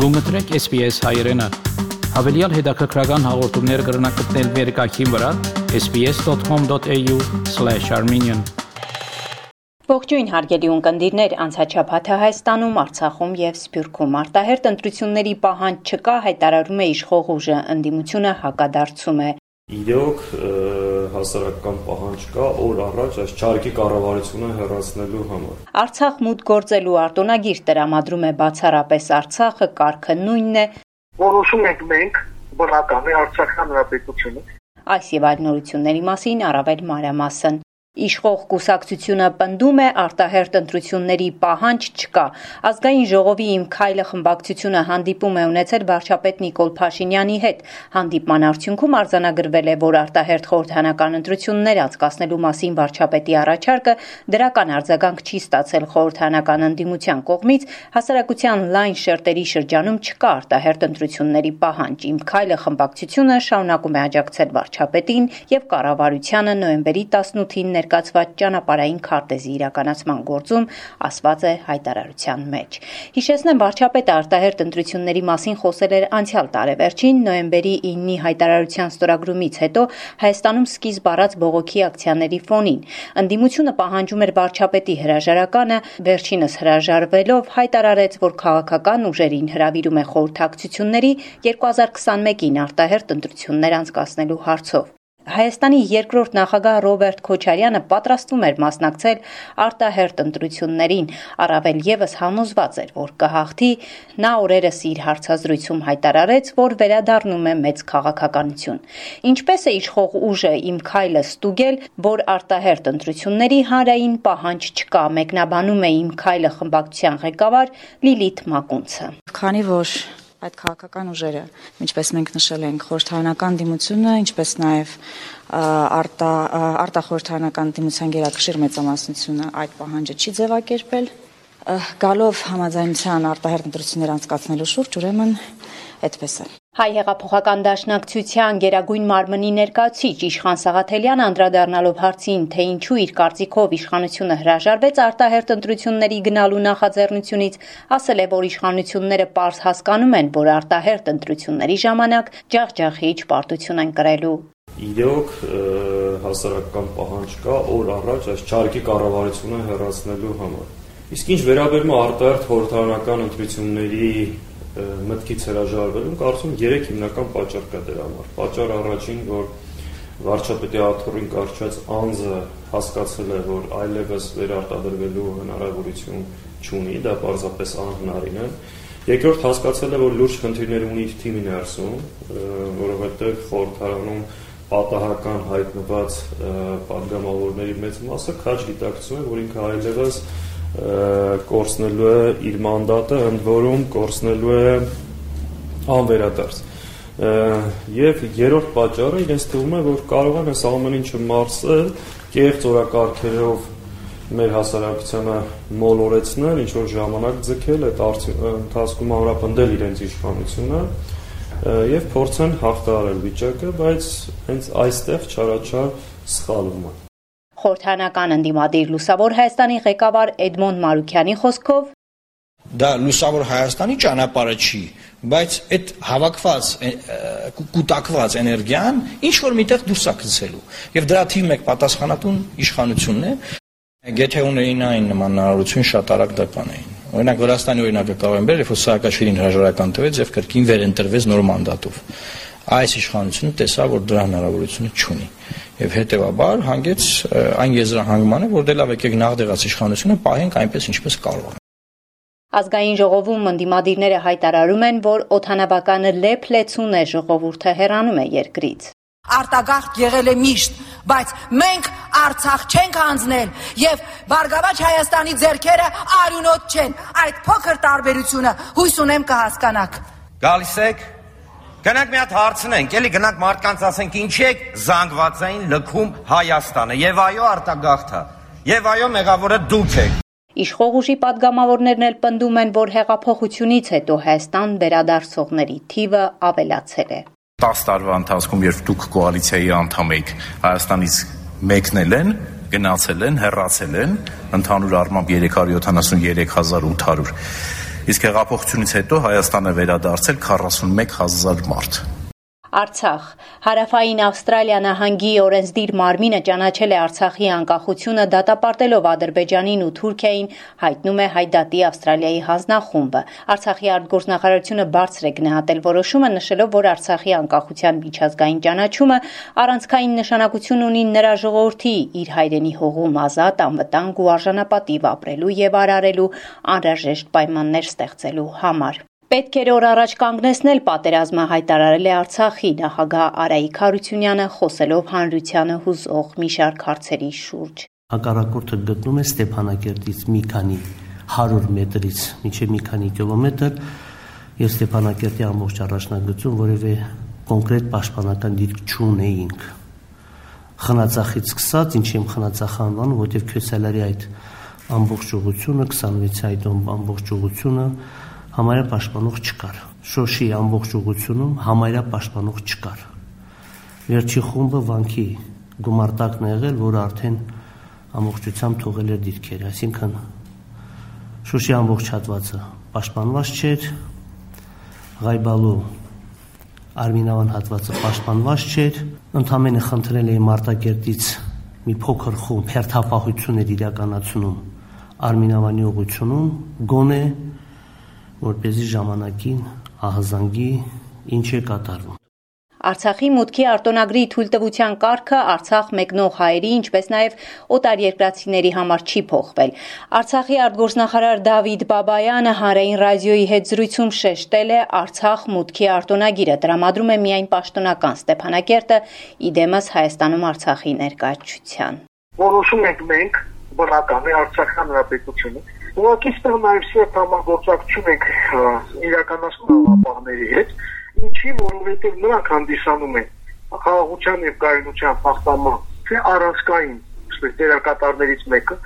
Գումտրեք SPS հայերեն։ Հավելյալ հետաքրքրական հաղորդումներ կգրնակցնել վերկայքին վրա sps.com.au/armenian Ողջույն հարգելի ունկնդիրներ, անցաչափաթը Հայաստանում, Արցախում եւ Սփյուռքում արտահերտ ընտրությունների պահանջ չկա, հայտարարում է իշխող ուժը, ընդդիմությունը հակադարձում է։ Իրոք հասարակական պահանջ կա օր առաջ այս չարքի կառավարությունը հեռացնելու համար։ Արցախ մուտք գործելու արտոնագիր տրամադրում է բացառապես Արցախը, կարգը նույնն է։ Որոշում ենք մենք, բնական է Արցախյան հանրապետությունը։ Այս եւ այլ նորությունների մասին առավել մանրամասն Իշխող կուսակցությունը պնդում է արտահերտ ընտրությունների պահանջ չկա։ Ազգային ժողովի իմ քայլը խմբակցությունը հանդիպում է ունեցել վարչապետ Նիկոլ Փաշինյանի հետ։ Հանդիպման արդյունքում արձանագրվել է, որ արտահերտ խորհրդանական ընտրություններ անցկացնելու մասին վարչապետի առաջարկը դրական արձագանք չի ստացել խորհրդանական ընդդիմության կողմից, հասարակության լայն շերտերի շրջանում չկա արտահերտ ընտրությունների պահանջ։ Իմ քայլը խմբակցությունը շարունակում է աջակցել վարչապետին եւ կառավարությանը նոյեմբերի 18-ին ներկայացված ճանապարհային քարտեզի իրականացման գործում ասված է հայտարարության մեջ։ Հիշեցնեմ, վարչապետը արտահերտ ընտրությունների մասին խոսել էր անցյալ տարեվերջին նոյեմբերի 9-ի հայտարարության ստորագրումից հետո Հայաստանում սկիզբ առած բողոքի ակցիաների ֆոնին։ Ընդդիմությունը պահանջում էր վարչապետի հրաժարականը, վերջինս հրաժարվելով հայտարարեց, որ քաղաքական ուժերին հրավիրում է խորհրդակցությունների 2021-ին արտահերտ ընտրություններ անցկացնելու հարցով։ Հայաստանի երկրորդ նախագահ Ռոբերտ Քոչարյանը պատրաստվում էր մասնակցել արտահերտ ընտրություններին, առավել եւս համոզված էր, որ կհաղթի, նա օրերս իր հարցազրույցում հայտարարեց, որ վերադառնում է մեծ քաղաքականություն։ Ինչպես է իշխող ուժը իմ քայլը ստուգել, որ արտահերտ ընտրությունների հանրային պահանջ չկա, մեկնաբանում է իմ քայլը խմբակցության ղեկավար Լիլիթ Մակունցը։ Քանի որ այդ քաղաքական ուժերը, ինչպես մենք նշել ենք, խորհրդարանական դիմությունը, ինչպես նաև արտա արտախորհրդարանական դիմության գերակշիռ մեծամասնությունը այդ պահանջը չի ձևակերպել, գալով համաձայնության արտահերտ ընտրություններ անցկացնելու շուրջ, ուրեմն այդպես է։ Հայ հեղափոխական դաշնակցության Գերագույն մարմնի ներկայացիչ Իշխան Սաղաթելյանը անդրադառնալով հարցին, թե ինչու իր կարծիքով իշխանությունը հրաժարվեց արտահերտ ընտրությունների գնալու նախաձեռնությունից, ասել է, որ իշխանությունները པարզ հասկանում են, որ արտահերտ ընտրությունների ժամանակ ջախջախիչ պարտություն են կրելու։ Իրոք հասարակական պահանջ կա օր առաջ այս չարքի կառավարությունը հեռացնելու համար։ Իսկ ինչ վերաբերում է արտահերտ խորհրդարանական ընտրությունների մտքից հրաժարվելուն կարծում 3 հիմնական պատճառ կա դրա համար։ Պատճառ առաջին, որ վարչապետի աթոռին կարճած անձը հասկացել է, որ այլևս վերարտադրվելու հնարավորություն չունի, դա պարզապես անհնարին է։ Երկրորդ հասկացել է, որ լուրջ խնդիրներ ունի իր թիմի ներսում, որովհետև խորհրդարանում պատահական հայտնված падգամավորների մեծ մասը քաջ գիտակցում է, որ ինքը այլևս այլ կորցնելու է իր մանդատը, ընդ որում կորցնելու է անվերադարձ։ Եվ երրորդ պատճառը իրենց թվում է, որ կարող են այս ամեն ինչը մարսել կեղծ օրակարգերով մեր հասարակությանը մոլորեցնել, ինչ որ ժամանակ ձգել, այդ ընթացքում ամրապնդել իրենց իշխանությունը եւ փորձեն հաղթահարել վիճակը, բայց հենց այստեղ չարաչար սխալվում է։ Խորհրդանական ընդդիմադիր Լուսավոր Հայաստանի ղեկավար Էդմոն Մարուկյանի խոսքով դա լուսավոր Հայաստանի ճանապարհը չի, բայց այդ հավաքված կուտակված էներգիան ինչ որ միտեղ դուրս է գցելու եւ դրա թիվ մեկ պատասխանատուն իշխանությունն է Գեթե ունեին այն նման հնարավորություն շատ արագ դա կանեին։ Օրինակ Վրաստանի օրինակը կարող են բերել, որ Սահակաշվիլին հրաժարական տվեց եւ կրկին վերընտրվեց նոր մանդատով այս իշխանությունը տեսավ, որ դրա հնարավորությունը չունի եւ հետեւաբար հանգեց այն եզրահանգմանը, որ դե լավ եկեք նախդեղած իշխանությունը պահենք այնպես ինչպես կարող են։ Ազգային ժողովում ընդդիմադիրները հայտարարում են, որ օթանավականը լեփլեցուն է ժողովուրդը հեռանում է երկրից։ Արտագաղթ եղել է միշտ, բայց մենք Արցախ չենք հանձնել եւ Բարգավաճ Հայաստանի ձերքերը արյունոտ չեն։ Այդ փոքր տարբերությունը հույս ունեմ կհասկանաք։ Գալիս եք Գնանք մի հատ հարցնենք, էլի գնանք մարդկանց ասենք ինչի է զանգվածային լքում Հայաստանը։ Եվ այո արտագաղթը։ Եվ այո մեղավորը դուք եք։ Իշխող ուժի падգամավորներն էլ պնդում են, որ հեղափոխությունից հետո Հայաստան վերադարձողների թիվը ավելացել է։ 10 տարվա ընթացքում, երբ դուք կոալիցիայի անդամ եք, Հայաստանից մեկնել են, գնացել են, հեռացել են, ընդհանուր առմամբ 373800 Իսկ հեղափոխությունից հետո Հայաստանը վերադարձել 41000 մարդ։ Արցախ. Հարավային Ավստրալիա նահանգի օրենսդիր մարմինը ճանաչել է Արցախի անկախությունը դատապարտելով Ադրբեջանին ու Թուրքիային, հայտնում է Հայդատի Ավստրալիայի հանձնախումբը։ Արցախի արտգործնախարարությունը բարձր է գնահատել որոշումը, նշելով, որ Արցախի անկախության միջազգային ճանաչումը առանցքային նշանակություն ունի նրա ժողովրդի իր հայրենի հողում ազատ, անվտանգ ու արժանապատիվ ապրելու եւ արարելու անհրաժեշտ պայմաններ ստեղծելու համար։ Պետք էր օր առաջ կանգնեցնել պատերազմը հայտարարել է Արցախի նախագահ Արայիկ Հարությունյանը խոսելով հանրությանը հուզող մի շարք հարցերի շուրջ։ Հակառակորդը գտնում է Ստեփանակերտից մի քանի 100 մետրից մինչև մի քանի կիլոմետր եւ Ստեփանակերտի ամբողջ առաջնագծում որևէ կոնկրետ պաշտպանական դիրք չունեինք։ Խնածախից սկսած, ինչի եմ խնածախ անվանում, որտեղ Քյոսալարի այդ ամբողջ ուղությունը 26 այդ ամբողջ ուղությունը համարյա պաշտպանող չկար։ Շոշի ամբողջ ուղությունում համարյա պաշտպանող չկար։ Վերջի խումբը վանքի գումարտակն է եղել, որը արդեն ամբողջությամբ թողել էր դիրքեր, այսինքն Շոշի ամբողջ հատվածը պաշտպանված չէր, Ղայբալու Արմինավան հատվածը պաշտպանված չէր, ընդամենը խնդրել էի Մարտակերտից մի փոքր խումբ հերթապահություն էր իրականացնում Արմինավանի ուղությունում, գոնե որ เป զի ժամանակին ահազանգի ինչ է կատարվում։ Արցախի մուտքի արտոնագրի թույլտվության կարգը Արցախ մեկնող հայերի, ինչպես նաև օտարերկրացիների համար չի փոխվել։ Արցախի արտգործնախարար Դավիթ Բաբայանը հանրային ռադիոյի հետ զրույցում շեշտել է Արցախ մուտքի արտոնագիրը տրամադրում է միայն պաշտոնական Ստեփանակերտը, իդեմս Հայաստանում Արցախի ներկայացության։ Որոշում ենք մենք, բնական է Արցախ հանրապետությունը Ուղղակի ստեղ նաև սերտ համագործակցություն ենք իրականացնում ապահների հետ, ինչի որովհետև նրանք հանդիսանում են խաղաղության եւ կայունության պահպանման թե առանցքային դերակատարներից մեկը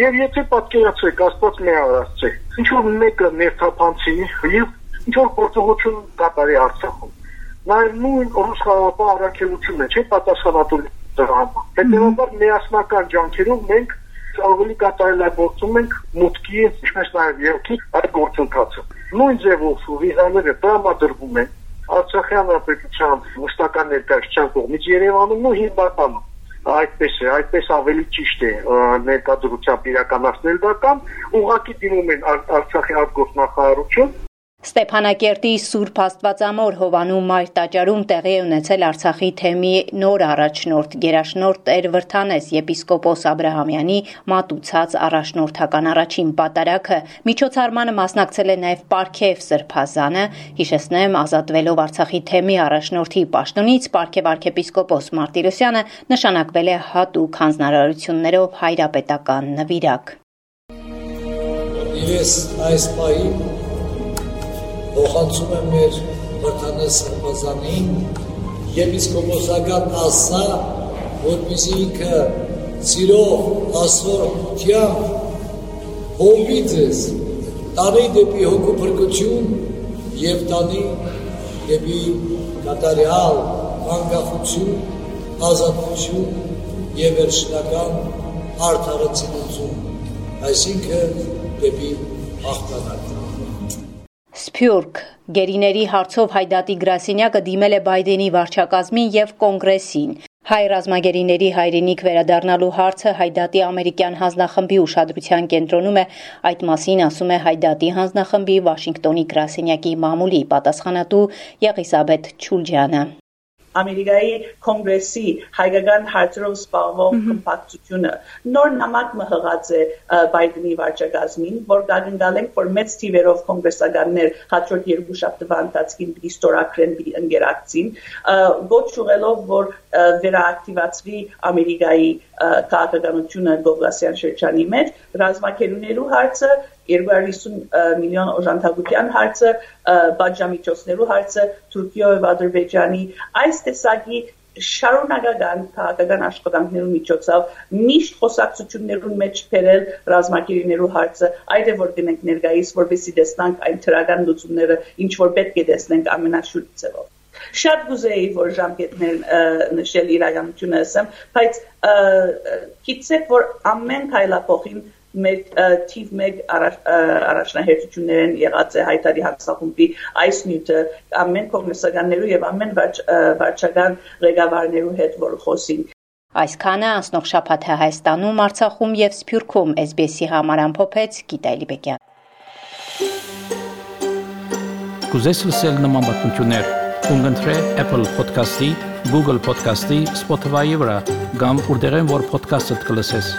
եւ եթե պատկերացրեք աստված մի արածե ինչ որ մեկը ներթափանցի եւ ինչ որ գործողություն կատարի Արցախում նաեւ նույն ռուս խաղապահ առաքելությունը չէ պատասխանատու դրա համար հետեւաբար միասնական ջանքերով մենք ավելի կատարելագործում ենք մուտքի, ինչպես նաև երկի այդ գործընթացը։ Նույն ձևով վիզաները տրամադրվում են Արցախյան հանրապետության մշտական ներկայացության կողմից Երևանում ու հիմնականում այդպես է, այդպես ավելի ճիշտ է ներկայացությամբ իրականացնել դա կամ ուղղակի դիմում են Արցախի արտգործնախարարություն Ստեփանակերտի Սուրբ Աստվածամոր Հովանու Մայր տաճարում տեղի ունեցել Արցախի թեմի նոր առաջնորդ Գերաշնորհ Տեր Վրթանես եպիսկոպոս Աբ รา համյանի մատուցած առաջնորդական առաջին պատարակը միջոցառմանը մասնակցել է նաև Պարքև Սրբազանը հիշեցնեմ ազատվելով Արցախի թեմի առաջնորդի պաշտոնից Պարքև arczepiskopos Մարտիրոսյանը նշանակվել է հատուկ հանձնարարություններով հայրապետական նվիրակ Ես այս պահին փոխանցում եմ մեր Մրթանես Սրբազանին եպիսկոպոսական ասա, որպեսզի ինքը սիրող ասորությամբ հովի ձեզ տանի դեպի հոգու փրկություն եւ տանի դեպի կատարյալ անկախություն, ազատություն եւ վերջնական արդարացիություն, այսինքն դեպի հաղթանակ։ Սփյուռք գերիների հարցով հայդատի գրասենյակը դիմել է Բայդենի վարչակազմին եւ կոնգրեսին։ Հայ ռազմագերիների հայրենիք վերադառնալու հարցը Հայդատի ամերիկյան հանձնախմբի ուշադրության կենտրոնում է։ Այդ մասին ասում է Հայդատի հանձնախմբի Վաշինգտոնի գրասենյակի մամուլի պատասխանատու Եղիսաբեթ Չուլջյանը։ Ամերիկայի կոնգրեսի հայկական հարցերով զբաղվող կմպակցությունը նոր նամակ մհղած է Բայդենի վարչակազմին, որ գագնգալենք, որ մեծ թիվերով կոնգրեսականներ հաջորդ երկու շաբթվա ընթացքին պիտի ստորագրեն պիտի ընկերակցին, ոչ ուղելով, որ վերաակտիվացվի Ամերիկայի քաղաքականությունը Գովգասյան շրջանի մեջ, ռազմակերուներու հարցը 250 միլիոն օժանդակության հարցը, բաժամիջոցներու հարցը, Թուրքիա եւ Ադրբեջանի այս տեսակի շարունակական քաղաքական աշխատանքներու միջոցով միշտ խոսակցություններուն մեջ բերել ռազմակերիներու հարցը այդ է որ գնենք ներկայիս որովհետեւ տեսնանք այն թրական լուծումները ինչ որ պետք է տեսնենք ամենաշուտ ձևով շատ գուզեի որ ժամկետներ նշել իրականությունը ասեմ բայց գիտեք որ ամեն քայլափոխին մեր թիվ 1 առաջնահերթություններն եղած է հայտարարի հակսախումբի այս նյութը ամեն կողմեսականներու եւ ամեն վարչական ղեկավարներու հետ որ խոսին Այսքանը անցնող շաբաթը Հայաստանում, Արցախում եւ Սփյուռքում SBS-ի համար ամփոփեց Գիտալի Բեկյան։ Կուզես լսել նման բանություններ, կընտրե Apple Podcast-ի, Google Podcast-ի, Spotify-ի վրա, կամ որտեղեն որ podcast-ը կլսես։